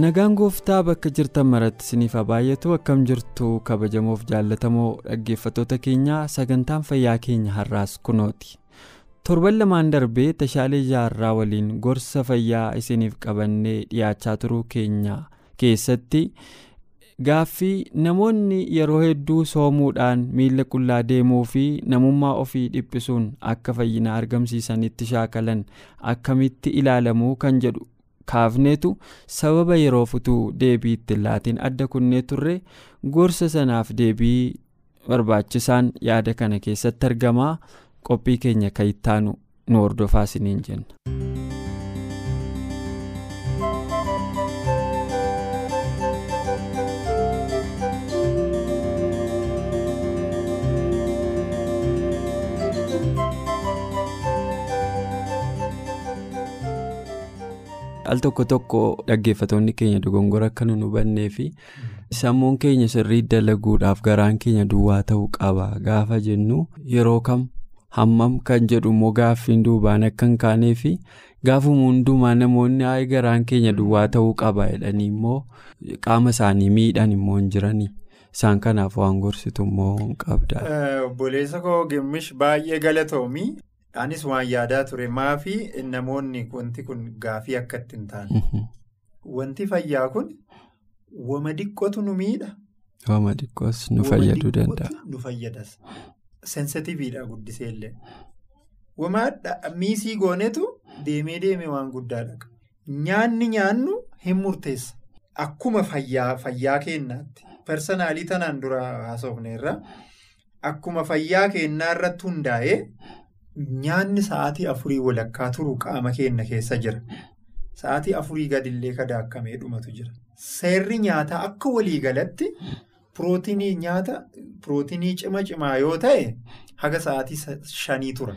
Nagaan gooftaa bakka jirtan maratti isiniif haa baay'atu akkam jirtu kabajamoof jaallatamoo dhaggeeffattoota keenyaa sagantaan fayyaa keenya har'aas kunooti. Torban lamaan darbee tashaalee jaarraa waliin gorsa fayyaa isiniif qabannee dhiyaachaa turuu keenya keessatti gaaffii namoonni yeroo hedduu soomuudhaan miila qullaa deemuu fi namummaa ofii dhiphisuun akka fayyina argamsiisanitti shaakalan akkamitti ilaalamuu kan jedhu. kaafneetu sababa yeroo futuu deebii itti laatiin adda kunnee turre gorsa sanaaf deebii barbaachisaan yaada kana keessatti argamaa qophii keenya kan ittaanu nu hordofaa isiniin jenna. Al tokko tokko dhaggeeffatoonni keenya dogongora akka nu hubannee fi sammuun keenya sirrii dalaguudhaaf garaan keenya duwwaa ta'uu qaba gaafa jennu yeroo kam hammam kan jedhu immoo gaaffiin duubaan akka hin kaanee fi gaafuma hundumaa namoonni hayi garaan keenya duwwaa ta'uu qaba jedhanii immoo qaama isaanii miidhan immoo hin jiranii isaan kanaaf waan gorsitu immoo hin qabda. Obboleessa koo Gimmish baay'ee galatoomii. Anis waan yaadaa ture maafi namoonni wanti kun gaafii akka itti hin taane. Wanti fayyaa kun wama dhiqqootu nu miidha. Wama dhiqqoos nu fayyaduu danda'a. Nu fayyadas. Sensitiiviidha guddiseellee. Wama miisii goonetu deemee deemee waan guddaa dhaqa. Nyaanni nyaannu hin murteessa. Akkuma fayyaa fayyaa keenyaatti. Personaalii tanaan dura haasofneerra. Akkuma fayyaa keenyaa irratti hundaa'ee. Nyaanni sa'aatii afurii walakkaa turu qaama keenya keessa jira. Sa'aatii afurii gadillee kadaakkamee dhumatu jira. Seerri nyaataa akka waliigalatti pirootinii nyaata pirootinii cima cimaa yoo ta'e haga sa'aatii shanii tura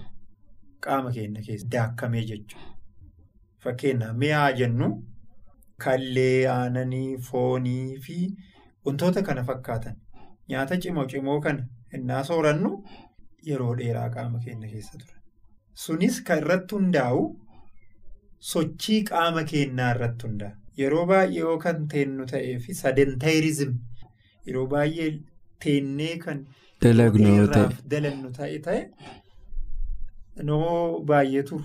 qaama keenya keessa daakkamee jechuudha. Fakkeenyaaf mi'aa jennu kallee aananii foonii fi wantoota kana fakkaatan nyaata cimoo cimoo kana innaa soorannu. Yeroo dheeraa qaama keenya keessa ture. Sunis kan irratti hundaa'u sochii qaama keenyaa irratti hundaa'a. Yeroo baay'ee yoo kan teennu ta'ee fi sadentaayirizim yeroo baay'ee teennee kan dalagnu ta'e ta'e noo baay'ee turu.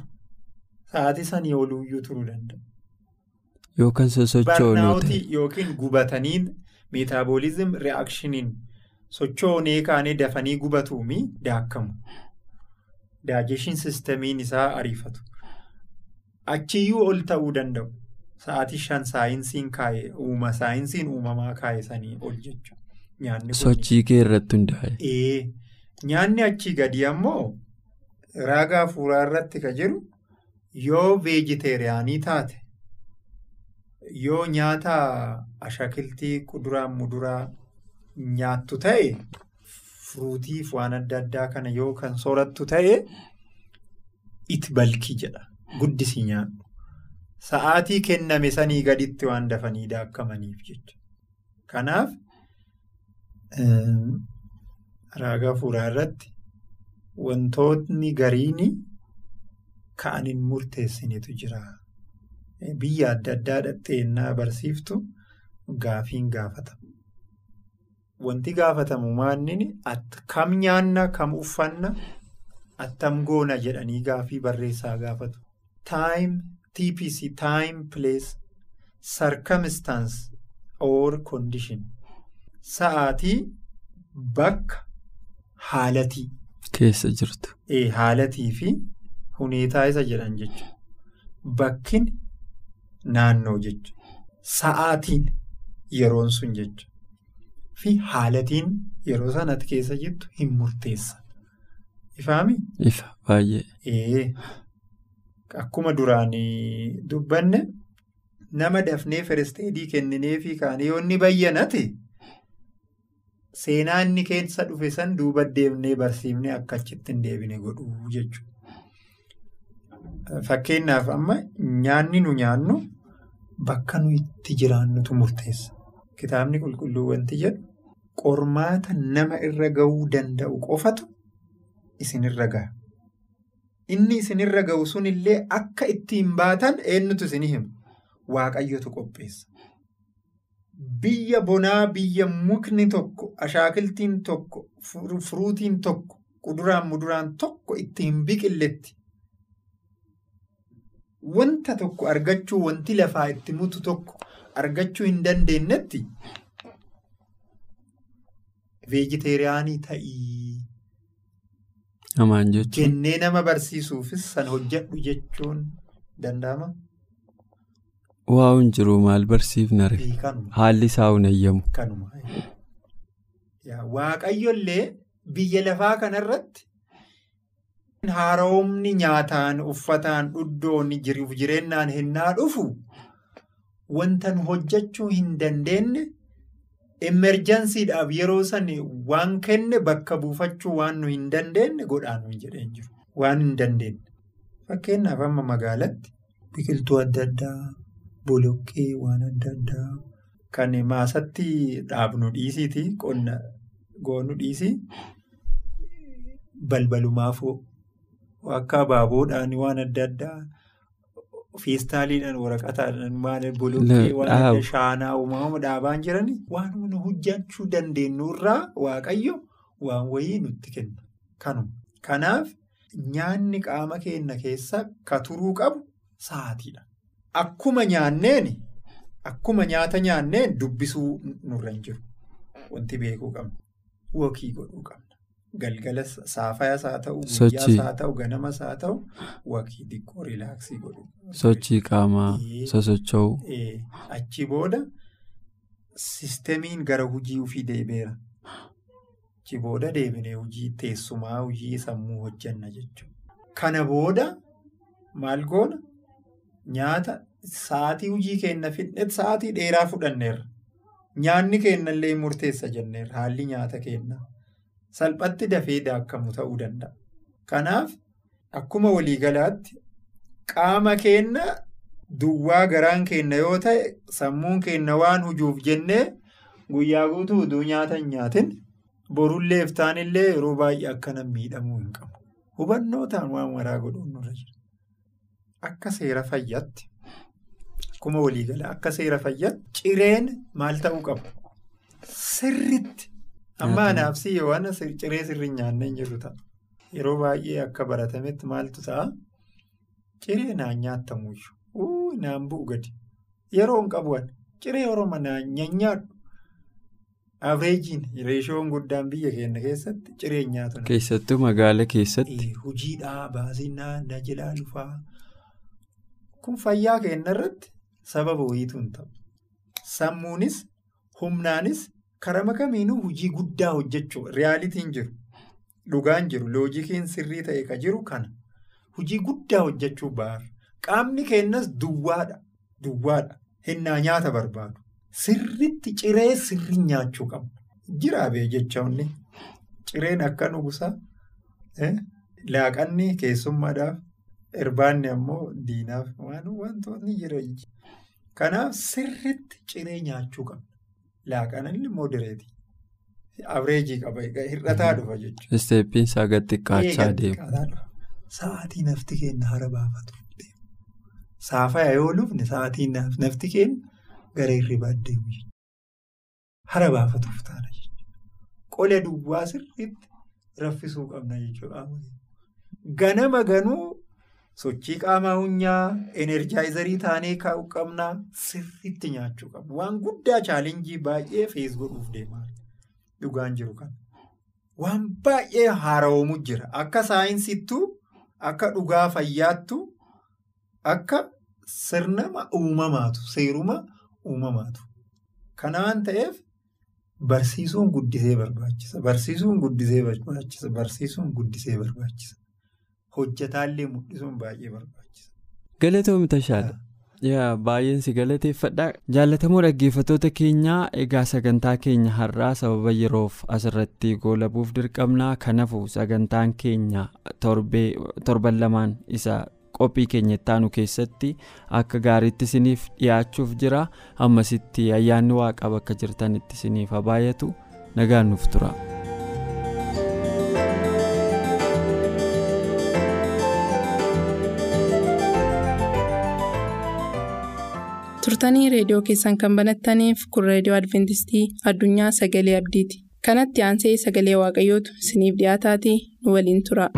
Sa'aatii sanii oluyyuu turuu danda'a. Yookaan sosochoonuu ta'e. Yookiin gubatanii meetaaboolizim re'aakshiniin. Sochoonee kaanee dafanii gubatuumi daakkamu. Daajeshin sistamiin isaa ariifatu. Achiyyuu ol ta'uu danda'u. Sa'aatii shan saayinsiin kaa'e uuma saayinsiin uumamaa kaa'e sanii ol jechuudha. Sochii kee irratti hundaa'e. Nyaanni achii gadi ammoo raagaa fuuraa irratti ka jiru yoo veejiteeriyaanii taate yoo nyaata ashakiltii kuduraan muduraa. Nyaattu ta'e furuutiif waan adda addaa kana yoo kan soorattu ta'e it balkii jedha. Guddisii nyaadhu. Sa'aatii kenname sanii gaditti waan dafanii daakkamaniif jecha. Kanaaf raagaa fuuraa irratti wantootni gariin ka'an hin murteessinetu jira. Biyya adda addaa dhatteenyaa barsiiftu gaafiin gaafatama. Wanti gaafatamu maanni kam nyaanna kam uffanna attam goona jedhanii gaafii barreessaa gaafatu. Time TPC time place circumstance or condition sa'aatii bakka haalatii Keessa jirtu. Haalatii fi huneetaa isa jedhan jechuudha. Bakkin naannoo jechuudha. Sa'aatiin yeroon sun jechuudha. Fi haalatiin yeroo sanatti keessa jirtu hin murteessa. Ifaami? Ifa baay'ee. Akkuma duraan dubbanne nama dafnee firesteedii kenninee fi kaanii yoo inni bayyanate seenaa inni keessa dhufe san duuba deemnee barsiifnee akka achitti hin deebine godhuu jechuudha. Fakkeenyaaf amma nyaanni nu nyaannu bakka nu itti jiraannutu murteessa. Kitaabni qulqulluu wanti jedhu qormaata nama irra gahuu danda'u qofatu isinirra gaha. Inni isinirra gahu sunillee akka ittiin baatan eenyutu isin hima? Waaqayyotu qopheessa. Biyya bonaa biyya mukni tokko, ashaakiltiin tokko, furuutiin tokko, kuduraan muduraan tokko ittiin biqilletti. Wanta tokko argachuu wanti lafaa itti mutu tokko argachuu hin dandeenyetti veejiteeriyaanii ta'ii. Namaan jechuun. Kennee nama barsiisuufis san hojjedhu jechuun danda'ama. Waa hin jiru maal barsiifna ree? Haalli isaa hin. Kanuma. Waaqayyollee biyya lafaa kanarratti haaromni nyaataan uffataan dhuddoon jiruuf jireenyaan hinnaa dhufu wanta nu hojjechuu hin dandeenye emerjansiidhaaf yeroo san waan kenne bakka buufachuu waan nu hin dandeenye godhaanu jedheen jiru. Waan hin dandeenye. Fakkeenyaaf amma magaalatti biqiltuu adda addaa. Boloqqee waan adda addaa kan maasatti dhaabnu dhiisiiti qonna goonu dhiisii balbalumaaf akka abaaboodhaan waan adda addaa feestaaliidhaan waraqataadhaan maal boloqqee waan shaanaa uumama dhaabaan jiranii waan nu hojjechuu dandeenyu irraa waaqayyo waan wayii nutti kenna. Kanuma. Kanaaf nyaanni qaama keenya keessa ka turuu qabu sa'aatiidha. Akkuma nyaanneen akkuma nyaata nyaanneen dubbisuu nurra hin jiru. Wanti beekuu qabna. Wokii godhuu qabna. Galgala saafayas haa ta'u, guyyaas haa ta'u, ganamas haa ta'u, wakii xiqqoo riilaaksii godhu. Sochii qaamaa sosocho'u. Achi booda sistemiin gara hojii ofii deebi'eera. Achi booda deebinee hojii teessumaa, hojii sammuu hojjanna jechuudha. Kana booda maal goona? Nyaata sa'aatii hojii keenya fidnetti sa'aatii dheeraa fudhanneerra. Nyaanni keenyallee murteessa jenneerra haalli nyaata keenyaa. Salphatti dafee daakkamu ta'uu danda'a. Kanaaf akkuma waliigalaatti qaama keenya duwwaa garaan keenya yoo ta'e sammuun keenya waan hujuuf jennee guyyaa guutuu uduu nyaata hin nyaatin borullee iftaanillee yeroo baay'ee akkana miidhamuu hin qabu. Hubannootaan waan maraa godhuun nurra jira. Akka seera fayyaatti akkuma waliigala akka seera fayyaatti cireen maal ta'uu qaba? Sirritti amma anaaf si waan ciree sirrii nyaannee hin jirru ta'a. Yeroo baay'ee akka baratametti maaltu ta'a? Ciree naan nyaattamuyyuu. Naan bu'u gadi. Yeroo hin qabuun ciree Oromoo naan nyaanyaadhu. Abireejiin reeshoon guddaan biyya keenya keessatti cireen nyaatu. Keessattuu magaala keessatti. Hojiidhaa baasinaa na jalaa dhufaa. Kun fayyaa keenya irratti sababa wayiitu hin ta'u. Sammuunis humnaanis karama kamiinuu hojii guddaa hojjechuu riyaalitiin jiru. Dhugaan jiru loojikiin sirrii ta'e ka jiru kana. Hojii guddaa hojjechuu baara. Qaamni keenyas duwwaadha. Duwwaadha. Hinnaa nyaata barbaadu. Sirritti ciree sirrii nyaachuu qabna. Jiraabee jechoonni cireen akka nugusaa laaqanni keessummaadhaaf irbaanni ammoo diinaaf waan wantoonni jiran. Kanaaf sirriitti ciree nyaachuu qabna. Laaqanni moodereetii. Abireejii qaba hir'ataa dhufa jechuudha. Isteeppiin isaa gad xiqqaachaa deema. Sa'aatii nafti keenya hara baafatuuf deema. Saafaya yoo lufne sa'aatii nafti keenya. Gara hirribaa deemu jechuudha. Hara baafatuuf taana jechuudha. Qola duwwaa sirriitti raffisuu qabna jechuudha. Ganama ganuu sochii qaamaa hunyaa enerjaayizarii taanee kaa'uu qabna sirriitti nyaachuu qabna. Waan guddaa chaalenjii baay'ee fees godhuuf deemaa dhugaan jiru kana. waan baay'ee haara'oomu jira. Akka saayinsittuu, akka dhugaa fayyaattuu, akka sirnama uumamaatu, seeruma uumamaatu. Kana waan ta'eef barsiisuun guddisee barbaachisa. Barsiisuun guddisee barbaachisa. Barsiisuun guddisee barbaachisa. Hojjetaallee mul'isuun baay'ee barbaachisa. Galatoomii Tashaadha. baay'een si galateeffadha jaallatamoo dhaggeeffattoota keenyaa egaa sagantaa keenya har'aa sababa yeroof asirratti goolabuuf dirqamnaa kanafu sagantaan keenya torban lamaan isa qophii keenya ittaanu keessatti akka gaariitti isiniif dhiyaachuuf jira ammasitti ayyaanni waaqaa bakka jirtanitti isiniif habaayatu nagaan nuuf tura. Turtanii reediyoo keessan kan banattaniif kun reediyoo adventistii addunyaa sagalee abdiiti kanatti aansee sagalee waaqayyootu isiniif dhiyaataatii nu waliin tura.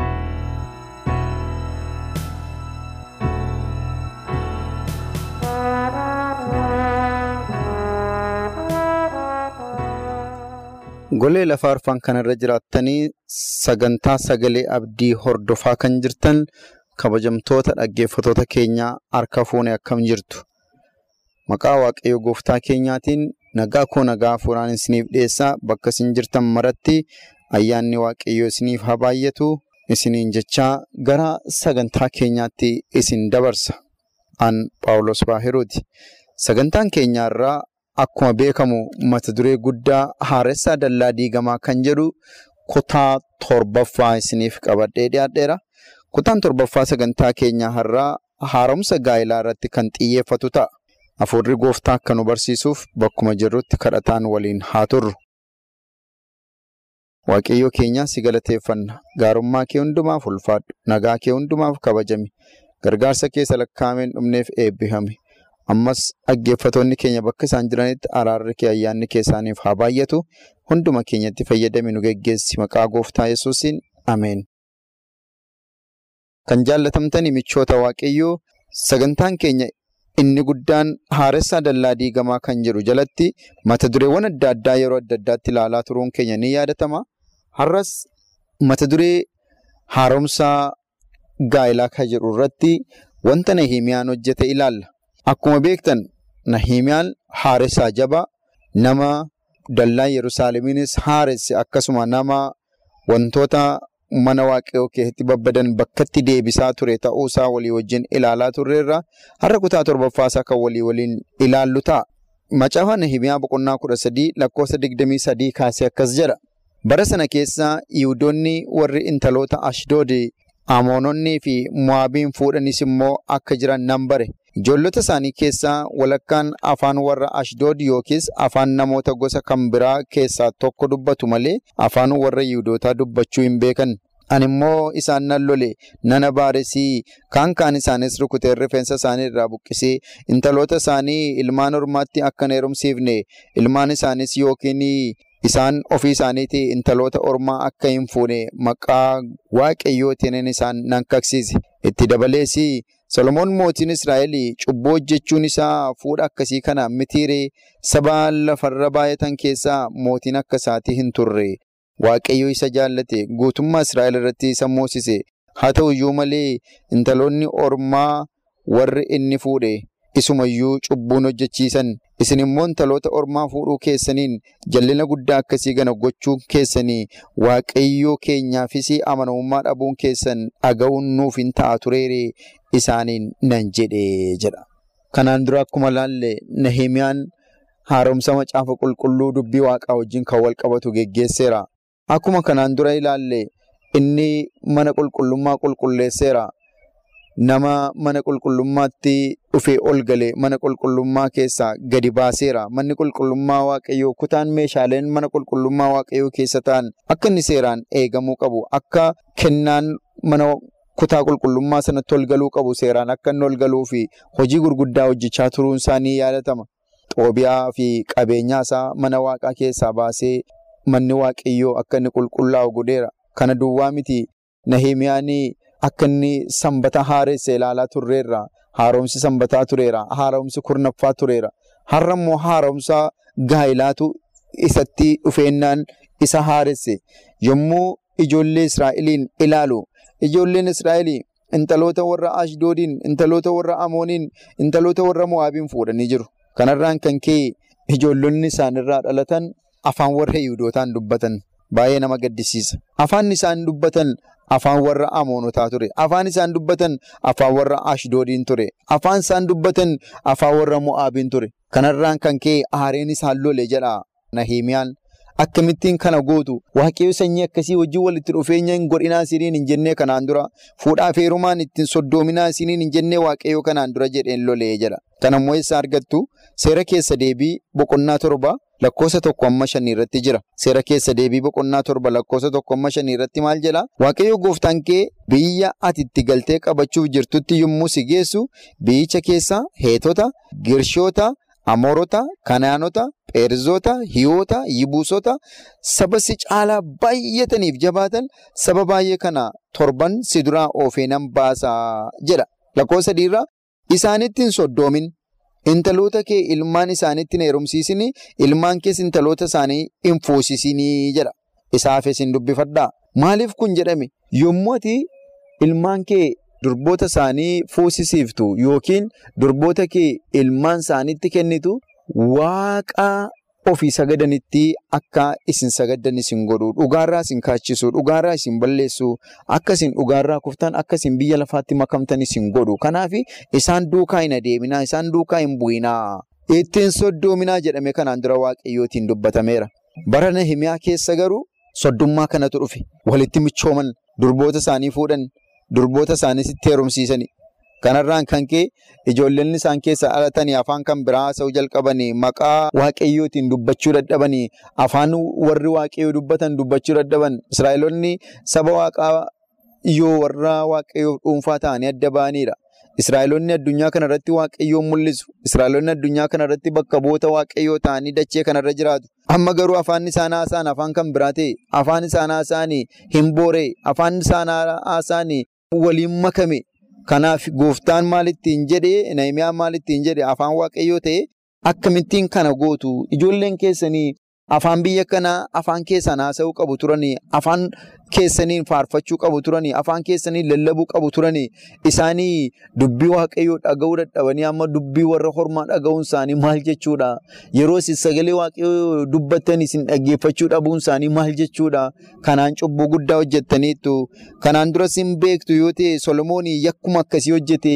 golee lafaa arfan kanarra jiraattanii sagantaa sagalee abdii hordofaa kan jirtan kabajamtoota dhaggeeffatoota keenyaa harka fuune akkam jirtu. Maqaa waaqayyo gooftaa keenyaatiin nagaa koo nagaa hafuuraan isiniif dhiyeessaa bakka isin jirtan maratti ayyaanni waaqayyoo isiniif haa baay'atu isiniin jechaa gara sagantaa keenyaatti isin dabarsa. An Paawulos Baahiruuti. Sagantaan keenyaarraa akkuma beekamu mata duree guddaa haaressaa dallaa diigamaa kan jedhu kutaa torbaffaa isiniif qabadhee dhiyaadheera. Kutaan torbaffaa sagantaa keenyaa har'aa haaromsa gaa'ilaa irratti kan xiyyeeffatu ta'a. Hafuurri gooftaa akka nu barsiisuuf bakkuma jirrutti kadhataan waliin haa turru. Waaqayyoo keenyaa si galateeffanna. Gaarummaa kee hundumaaf ulfaadhu. Nagaa kee hundumaaf kabajami. Gargaarsa kee lakkaa'ameen dhumneef eebbifame. Ammas dhaggeeffatoonni keenya bakka isaan jiranitti araarri kee ayyaanni kee isaaniif haa baay'atu. Hunduma keenyatti fayyadame nu geggeessi. Maqaa gooftaa Yesuusiin Ameen. Kan jaallatamtanii michoota waaqayyoo sagantaan keenya inni guddaan haaressaa dallaa diigamaa kan jedhu jalatti mata dureewwan adda addaa yeroo adda addaatti ilaalaa turuun keenya ni yaadatama. Har'as mata duree haaromsaa gaa'ilaa kan jedhu irratti wanta Nahimiyaan hojjete ilaalla. Akkuma beektan Nahimiyaan haaressaa jabaa nama dallaa Yerusaalemiinis haaresse akkasuma nama wantoota mana waaqayyoo keessatti babbadan bakkatti deebisaa ture ta'uusaa walii wajjin ilaalaa turreerra har'a kutaa torbaffaasaa kan walii waliin ilaallu ta'a. Macaafa Nahimiyaa boqonnaa kudha sadii lakkoofsa digdamii sadii kaasee akkas jedha. Bara sana keessa Yihudoonni warri intaloota Ashdoodi Amoononnii fi Mo'aabiin fuudhanis immoo akka jiran nan bare. Ijoollota isaanii keessaa walakkaan afaan warra Ashdood yookiis afaan namoota gosa kan biraa keessaa tokko dubbatu malee afaan warra Yihudootaa dubbachuu hin beekan. Ani immoo isaan nan lole nana baaresii kaan kaan isaanis rukutee rifeensa isaanii irraa buqqisee intaloota isaanii ilmaan ormaatti akka hin heerumsiifne ilmaan isaanis yookiin isaan ofii isaaniitii intaloota ormaa akka hin fuune maqaa waaqayyootiin isaan nan kaksiise. Itti dabalees Solomoon mootiin Israa'el cubbuu hojjechuun isaa fuudha akkasii kana mitiiree saba lafarra baay'atan keessaa mootiin akka isaatii hin turre. Waaqayyo isa jaallate guutummaa Israa'el irratti isa moosise. Haa ta'u iyyuu malee intaloonni ormaa warri inni fuudhe isumayyuu cubbuun hojjechiisan. Isin immoo intaloota ormaa fuudhuu keessaniin jallina guddaa akkasii kana gochuu keessanii waaqayyoo keenyaafis amanamummaa dhabuun keessan dhaga'uun nuuf hin ta'a tureere isaaniin nan jedhee jedha. Kanaan dura akkuma laalle Nahimiyaan haaromsa macaafa qulqulluu dubbii waaqaa wajjin kan wal qabatu geggeesseera. Akkuma kanaan dura ilaalle inni mana qulqullummaa qulqulleesseera. Nama mana qulqullummaatti dhufee ol galee mana qulqullummaa keessaa gadi baaseera. Manni qulqullummaa waaqayyoo kutaan meeshaaleen mana qulqullummaa waaqayyoo keessa ta'an akka inni seeraan eegamuu qabu. Akka kennaan mana kutaa qulqullummaa sanatti ol galuu qabu seeraan akka inni ol galuu fi hojii gurguddaa hojjechaa turuun isaa ni yaadatama. Xoobiyaa fi qabeenyaa isaa mana waaqaa keessaa baasee manni waaqayyoo akka inni qulqullaa'u godheera. Kana duwwaa miti Nahimiyaan akka inni sanbata haaresse ilaalaa turreerra. Haaromsi sanbataa tureera. Haaromsi kurnaffaa tureera. Har'a immoo haaromsa gaa'ilaatu isatti dhufeennaan isa haaresse. yommuu ijoollee Israa'eliin ilaalu ijoolleen Israa'elii intaloota warra Ashdoodiin, intaloota warra Amooniin, intaloota warra Mo'aabiin fuudhanii jiru. Kanarraan kan ka'e ijoollonni isaanirraa dhalatan afaan warra Yihuudootaan dubbatan baay'ee nama gaddisiisa. Afaan isaan dubbatan afaan warra Amoonotaa ture. Afaan isaan dubbatan afaan warra Ashdoodiin ture. Afaan isaan dubbatan afaan warra Mo'aabiin ture. Kanarraan kan ka'e aareen isaan lole jedha Nahimiyaan. Akkamittiin kana gootu waaqayyo sanyii akkasii wajjin walitti dhufeenya hin godhinaa isiniin hin jennee kanaan dura fuudhaa fi heerumaan ittiin soddoominaa isiniin hin jennee waaqayyo kanaan dura jedheen lolee jedha. Kanammoo eessaa argattu seera keessa deebii boqonnaa torba lakkoofsa tokko amma shanii irratti jira. Seera keessa deebii boqonnaa torba lakkoofsa tokko amma shanii irratti maal jedhaa? Waaqayyo gooftaan kee biyya ati itti galtee qabachuuf jirtutti yommuu si geessu biyyicha keessa heetota, girshoota, amoorota, kanaanota, Pheerzoota, hiyoota, yibuusota saba si caalaa baay'ataniif jabaatan saba baay'ee kana torban si duraa oofee nan baasaa jedha. Lakkoofsa sadiirraa isaanitti hin soddoomin. Intaloota kee ilmaan isaaniitti hin heerumsiisini. Ilmaan kees intaloota isaanii hin fuusisinii jedha. Isaafis hin dubbifadhaa. Maaliif kun jedhame? Yommuu ati ilmaan kee durboota isaanii fuusisiiftu yookiin durboota kee ilmaan isaaniitti kennitu. Waaqa ofii sagadanitti akka isin sagaddan isin godhu dhugaarraa isin kaachisu dhugaarraa isin balleessu akka isin dhugaarraa kuftan akka isin biyya lafaatti makamtan isin godhu kanaaf isaan duukaa hin adeeminaa isaan duukaa hin bu'inaa ittiin soddoominaa jedhame kanaan dura waaqayyootiin dubbatameera. Bara Nahimiyaa keessa garuu soddummaa kanatu dhufe walitti michooman durboota isaanii fuudhan durboota isaanii sitti heerumsiisani. Kanarraan kan ka'e ijoolleen isaan keessa dhalatanii afaan kan biraa haasa'uu jalqabanii maqaa waaqayyootiin dubbachuu dadhabanii afaan warri waaqayyoo dubbatan dubbachuu dadhaban Israa'eloonni saba waaqaa yoo warra waaqayyoof dhuunfaa ta'anii adda ba'aniidha. Israa'eloonni addunyaa kanarratti waaqayyoon mul'isu. Israa'eloonni addunyaa kanarratti bakka bu'oota waaqayyoo ta'anii dachee kanarra jiraatu. Amma garuu afaan isaan haasa'an afaan kan biraa ta'e afaan isaan haasa'an hin booree afaan isaan haasa'an waliin makame. Kanaaf gooftaan maalittiin jedhee Nahimiyaan maalittiin jedhe afaan waaqayyoo ta'e akkamittiin kana gootu ijoolleen keessanii afaan biyya kanaa afaan keessan haasa'uu qabu turanii afaan keessaniin faarfachuu qabu turanii afaan keessaniin lallabuu qabu turanii isaanii dubbii waaqayyoo dhaga'uu dadhabanii amma dubbii warra hormaa dhaga'uun isaanii maal jechuudha? Yeroo sagalee waaqayyoo dubbattan isin dhaggeeffachuu dhabuun isaanii maal jechuudha? Kanaan cubbuu guddaa hojjettaniittu kanaan duras hin beektu yoo ta'e solomoonii yakkuma akkasii hojjete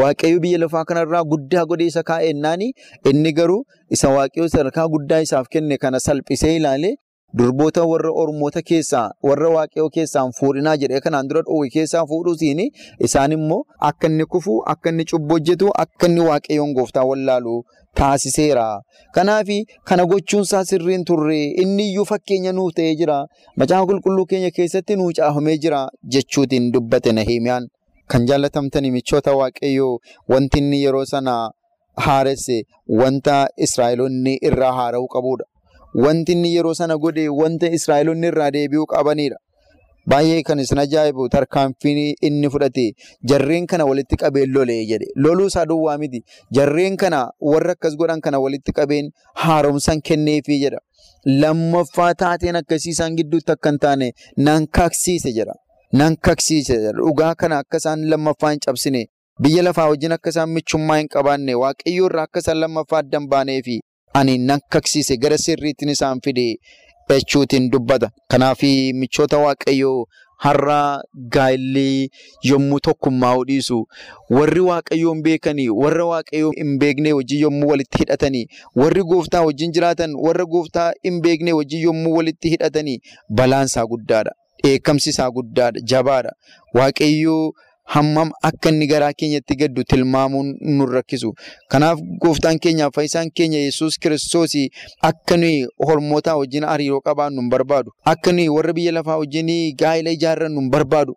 waaqayyo biyya lafaa kanarraa guddaa godhee isa kaa'ennaani inni garuu isa waaqayyo sadarkaa guddaa isaaf kenne kana salphisee ilaale durboota warra ormoota keessaa warra waaqayyoo keessaan fuudhinaa jedhee kanaan dura dhoowwe keessaa fuudhuutiin isaan immoo akka inni kufu akka inni cubbuu hojjetu akka inni waaqayyoon gooftaa wallaalu taasiseera. Kanaaf kana gochuunsaa sirriin turre inni iyyuu fakkeenya nuuf ta'ee jira macaafa qulqulluu keenya keessatti nuu caafamee jira jechuutiin dubbate Nahimiyaan. Kan jaallatamtanii michoota waaqayyoo wanti inni yeroo sana haaresse wanta Israa'eloonni irraa haara'uu qabudha. Wanti inni yeroo sana godhe wanta Israa'eloonni irraa deebi'uu qabanidha. Baay'ee kan isin ajaa'ibu tarkaanfiin inni fudhate jarreen kana walitti qabeen lolee jedhe. Loluu isaa duwwaa miti. Jarreen kana warra akkas godhan kana walitti qabeen haaromsan kenneefii jedha. Lammaffaa taateen akkasii isaan gidduutti akka hin taane nan kaksiise jedha. Nan kaksiise. Dhugaa kana akka isaan lammaffaa hin cabsine. Biyya lafaa wajjin akka isaan michummaa hin qabaanne waaqayyoo irraa akka isaan lammaffaa addan baaneefi ani nan kaksiise gara sirriittiin isaan fide jechuutiin dubbata. Kanaaf michoota waaqayyoo har'a gaa'illee yommuu tokkummaa'uu dhiisu warri waaqayyoon beekanii warra waaqayyoo hin beekne wajjin yommuu walitti hidhatanii warri gooftaa wajjin jiraatan warra gooftaa hin beekne wajjin yommuu walitti hidhatanii balaan isaa guddaadha. Dheekkamsi isaa guddaadha jabaadha. Waaqayyoo hammam akka inni garaa keenyatti gaddu tilmaamuun nu rakkisu. Kanaaf gooftaan keenyaaf fayyisaan keenya Yesuus kiristoos akka nuyi hormootaa wajjin hariiroo qabaannu hin barbaadu. Akka nuyi warra biyya lafaa wajjin gaa'ila ijaarrannu hin barbaadu.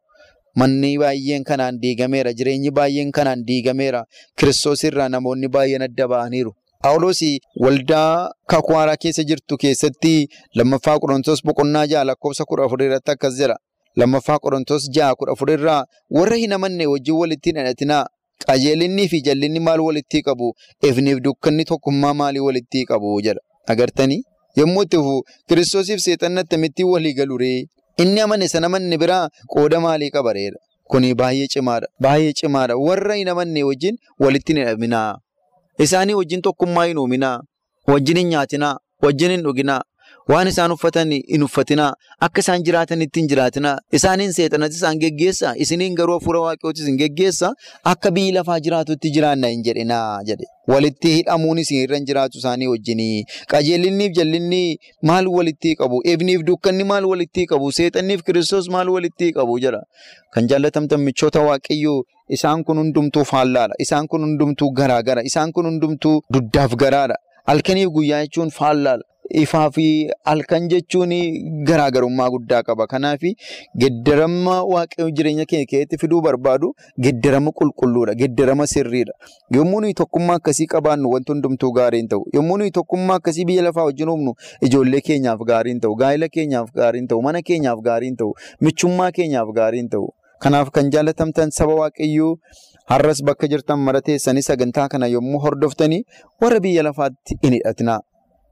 Manni baay'een kanaan diigameera. Jireenyi baay'een kanaan diigameera. Kiristoos irraa namoonni baay'een adda ba'aniiru. Phaawulos waldaa kakuwaaraa keessa jirtu keessatti lammaffaa Qorontoos boqonnaa ja'a lakkoofsa kudha afur irratti akkas jedha. Lammaffaa Qorontoos ja'a kudha afur irraa warra hin amanne wajjin walitti hin hidhatinaa. Qajeelinnii fi jallinni maal walitti qabu? Ifniif dukkanni tokkummaa maalii walitti qabu jedha. Agartanii? Yommuu itti fufu Kiristoosiif seexanni akkamittiin walii galu ree? Inni amane sana manni biraa qooda maalii qabareera? Kuni baay'ee cimaadha. Baay'ee cimaadha. Warra hin amanne wajjin walitti hin hidhaminaa. Isaanii wajjin tokkummaa hin uuminaa. Wajjin hin nyaatinaa. Wajjin hin dhuginaa. Waan isaan uffatan hin uffatinaa. Akka isaan jiraatanitti hin jiraatinaa. Isaaniin seexanatti isaan geggeessaa. Isiniin garuu hafuura waaqayyootis hin geggeessaa. Akka biyyi lafaa jiraatutti jiraanna hin jedhinaa jedhe. Walitti hidhamuun isin irra hin jiraatu isaanii wajjinii. Qajeelinniif jallinni maal walitti qabu? Ifniif dukkanni maal walitti qabu? Seexanniif kiristoos maal walitti qabu jedha. Kan jaallatamtan michoota waaqayyoo isaan kun hundumtuu faallaadha. Isaan kun hundumtuu garaagara. Isaan kun hundumtuu duddaaf garaadha. Halkaniif guyyaa jechuun faallaadha. Ifaa fi halkan jechuun garaagarummaa guddaa qaba. Kanaaf geddarama waaqayyoo jireenya keenya keessatti fiduu barbaadu geddarama qulqulluudha. Geddarama sirriidha. Yommuu nuyi tokkummaa akkasii qabaannu wanti hundumtuu gaarii hin ta'u. Yommuu nuyi tokkummaa akkasii biyya lafaa wajjin uumnu ijoollee keenyaaf gaarii hin ta'u. Gaa'ela keenyaaf gaarii hin ta'u. Mana keenyaaf gaarii hin ta'u. Michummaa keenyaaf gaarii hin ta'u. Kanaaf kan jaallatamtan saba waaqayyoo har'as bakka jirtan mara teessanii sagantaa kana yommuu hordoftanii warra biyya lafaatti hin hidhatinaa.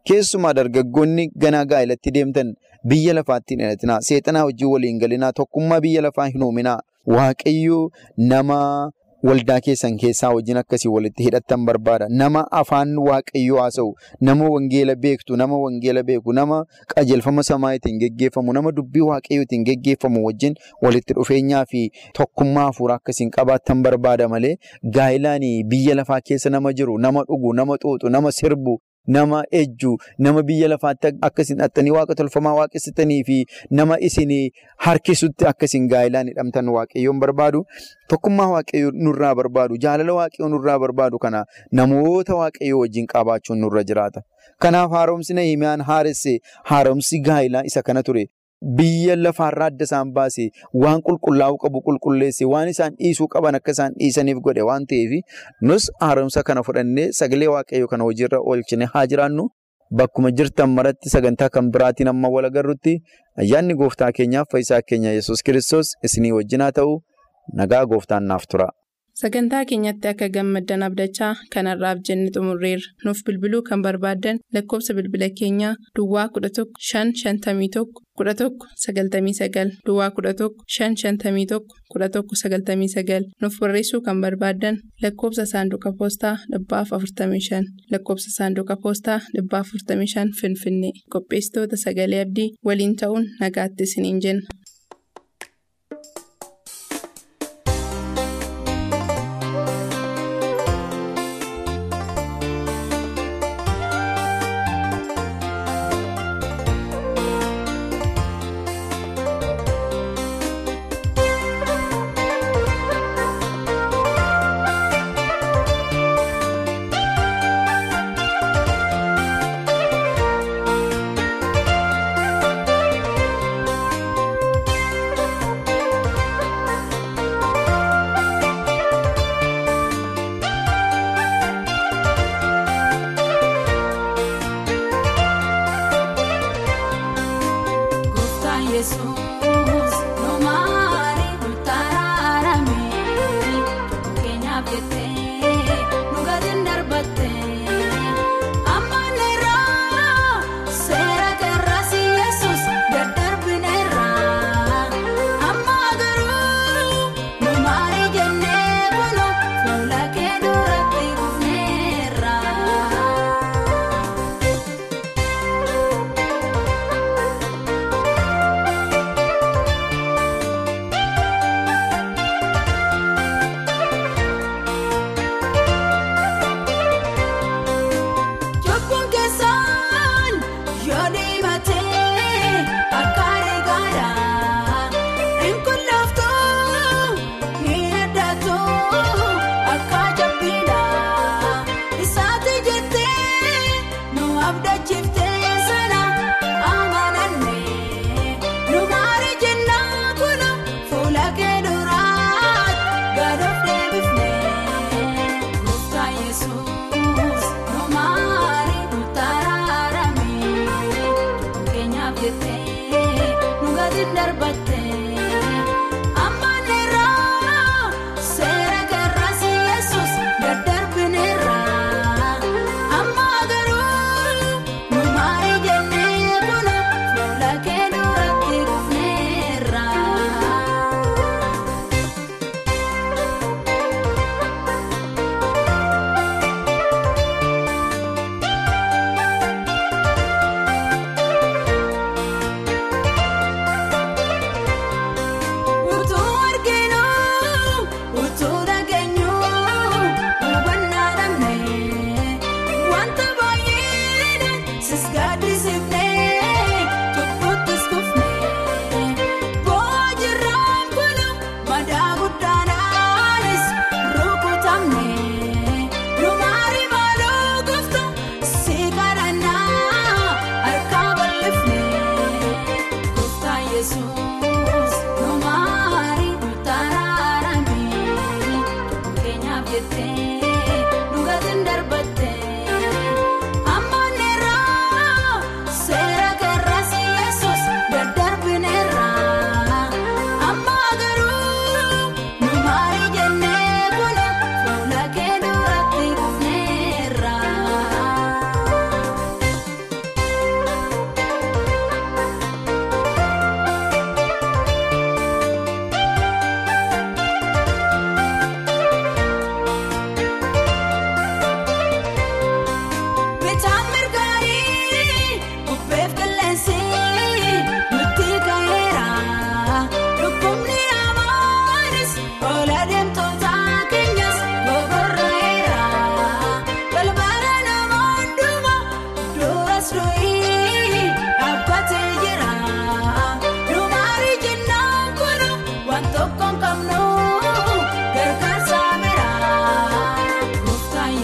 Keessumaa dargaggoonni ganaa gaa'elatti deemtan biyya lafaatti hin hidhatinaa. Seexanaa wajjin waliin galinaa. Tokkummaa biyya lafaa hin uuminaa. Waaqayyoo nama waldaa keessan keessaa wajjin akkasii walitti hidhattan barbaada. Nama afaan waaqayyoo haasa'u, nama wangeela beektu, nama wangeela beeku, nama qajeelfama samaayitiin geggeeffamu, nama dubbii waaqayyootiin geggeeffamu wajjin walitti dhufeenyaa fi tokkummaa hafuuraa akkasiin qabaattan barbaada malee gaa'ilaan biyya lafaa keessa nama jiru, nama dhugu, nama xuuxu, nama sirbu. Nama ejju nama biyya lafaatti akkasiin dhattanii waaqa tolfamaa waaqessitanii fi nama isin harkisutti akkasiin gaa'ilaan hidhamtan waaqayyoon barbaadu tokkummaa waaqayyoo nurraa barbaadu jaalala waaqayyoo nurraa barbaadu kana namoota waaqayyoo wajjin qabaachuun nurra jiraata. Kanaaf haaromsi Nahimiyaan haaresse haaromsi gaa'ilaa isa kana ture. Biyya lafaarraa adda isaan baase waan qulqullaa'uu qabu qulqulleesse waan isaan dhiisuu qaban akka isaan dhiisaniif godhe waan ta'eef nus haaromsa kana fudhannee sagalee waaqayyoo kana hojiirra oolchine haa jiraannu bakkuma jirtan maratti sagantaa kan biraatiin amma wal agarrutti ayyaanni gooftaa keenyaaf fayyisaa keenya yesus kiristoos isinii wajjin haa ta'u nagaa gooftaan naaf tura. Sagantaa keenyatti akka gammaddan abdachaa kanarraaf jenne xumurreerra. Nuuf bilbiluu kan barbaaddan lakkoofsa bilbila keenyaa Duwwaa 11 551 11 99 Duwwaa 11 551 11 99 nuuf barreessuu kan barbaaddan lakkoofsa saanduqa poostaa 45 lakkoofsa saanduqa poostaa 45 Finfinnee qopheessitoota sagalee abdii waliin ta'uun nagaatti isiniin jenna.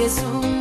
Jesús.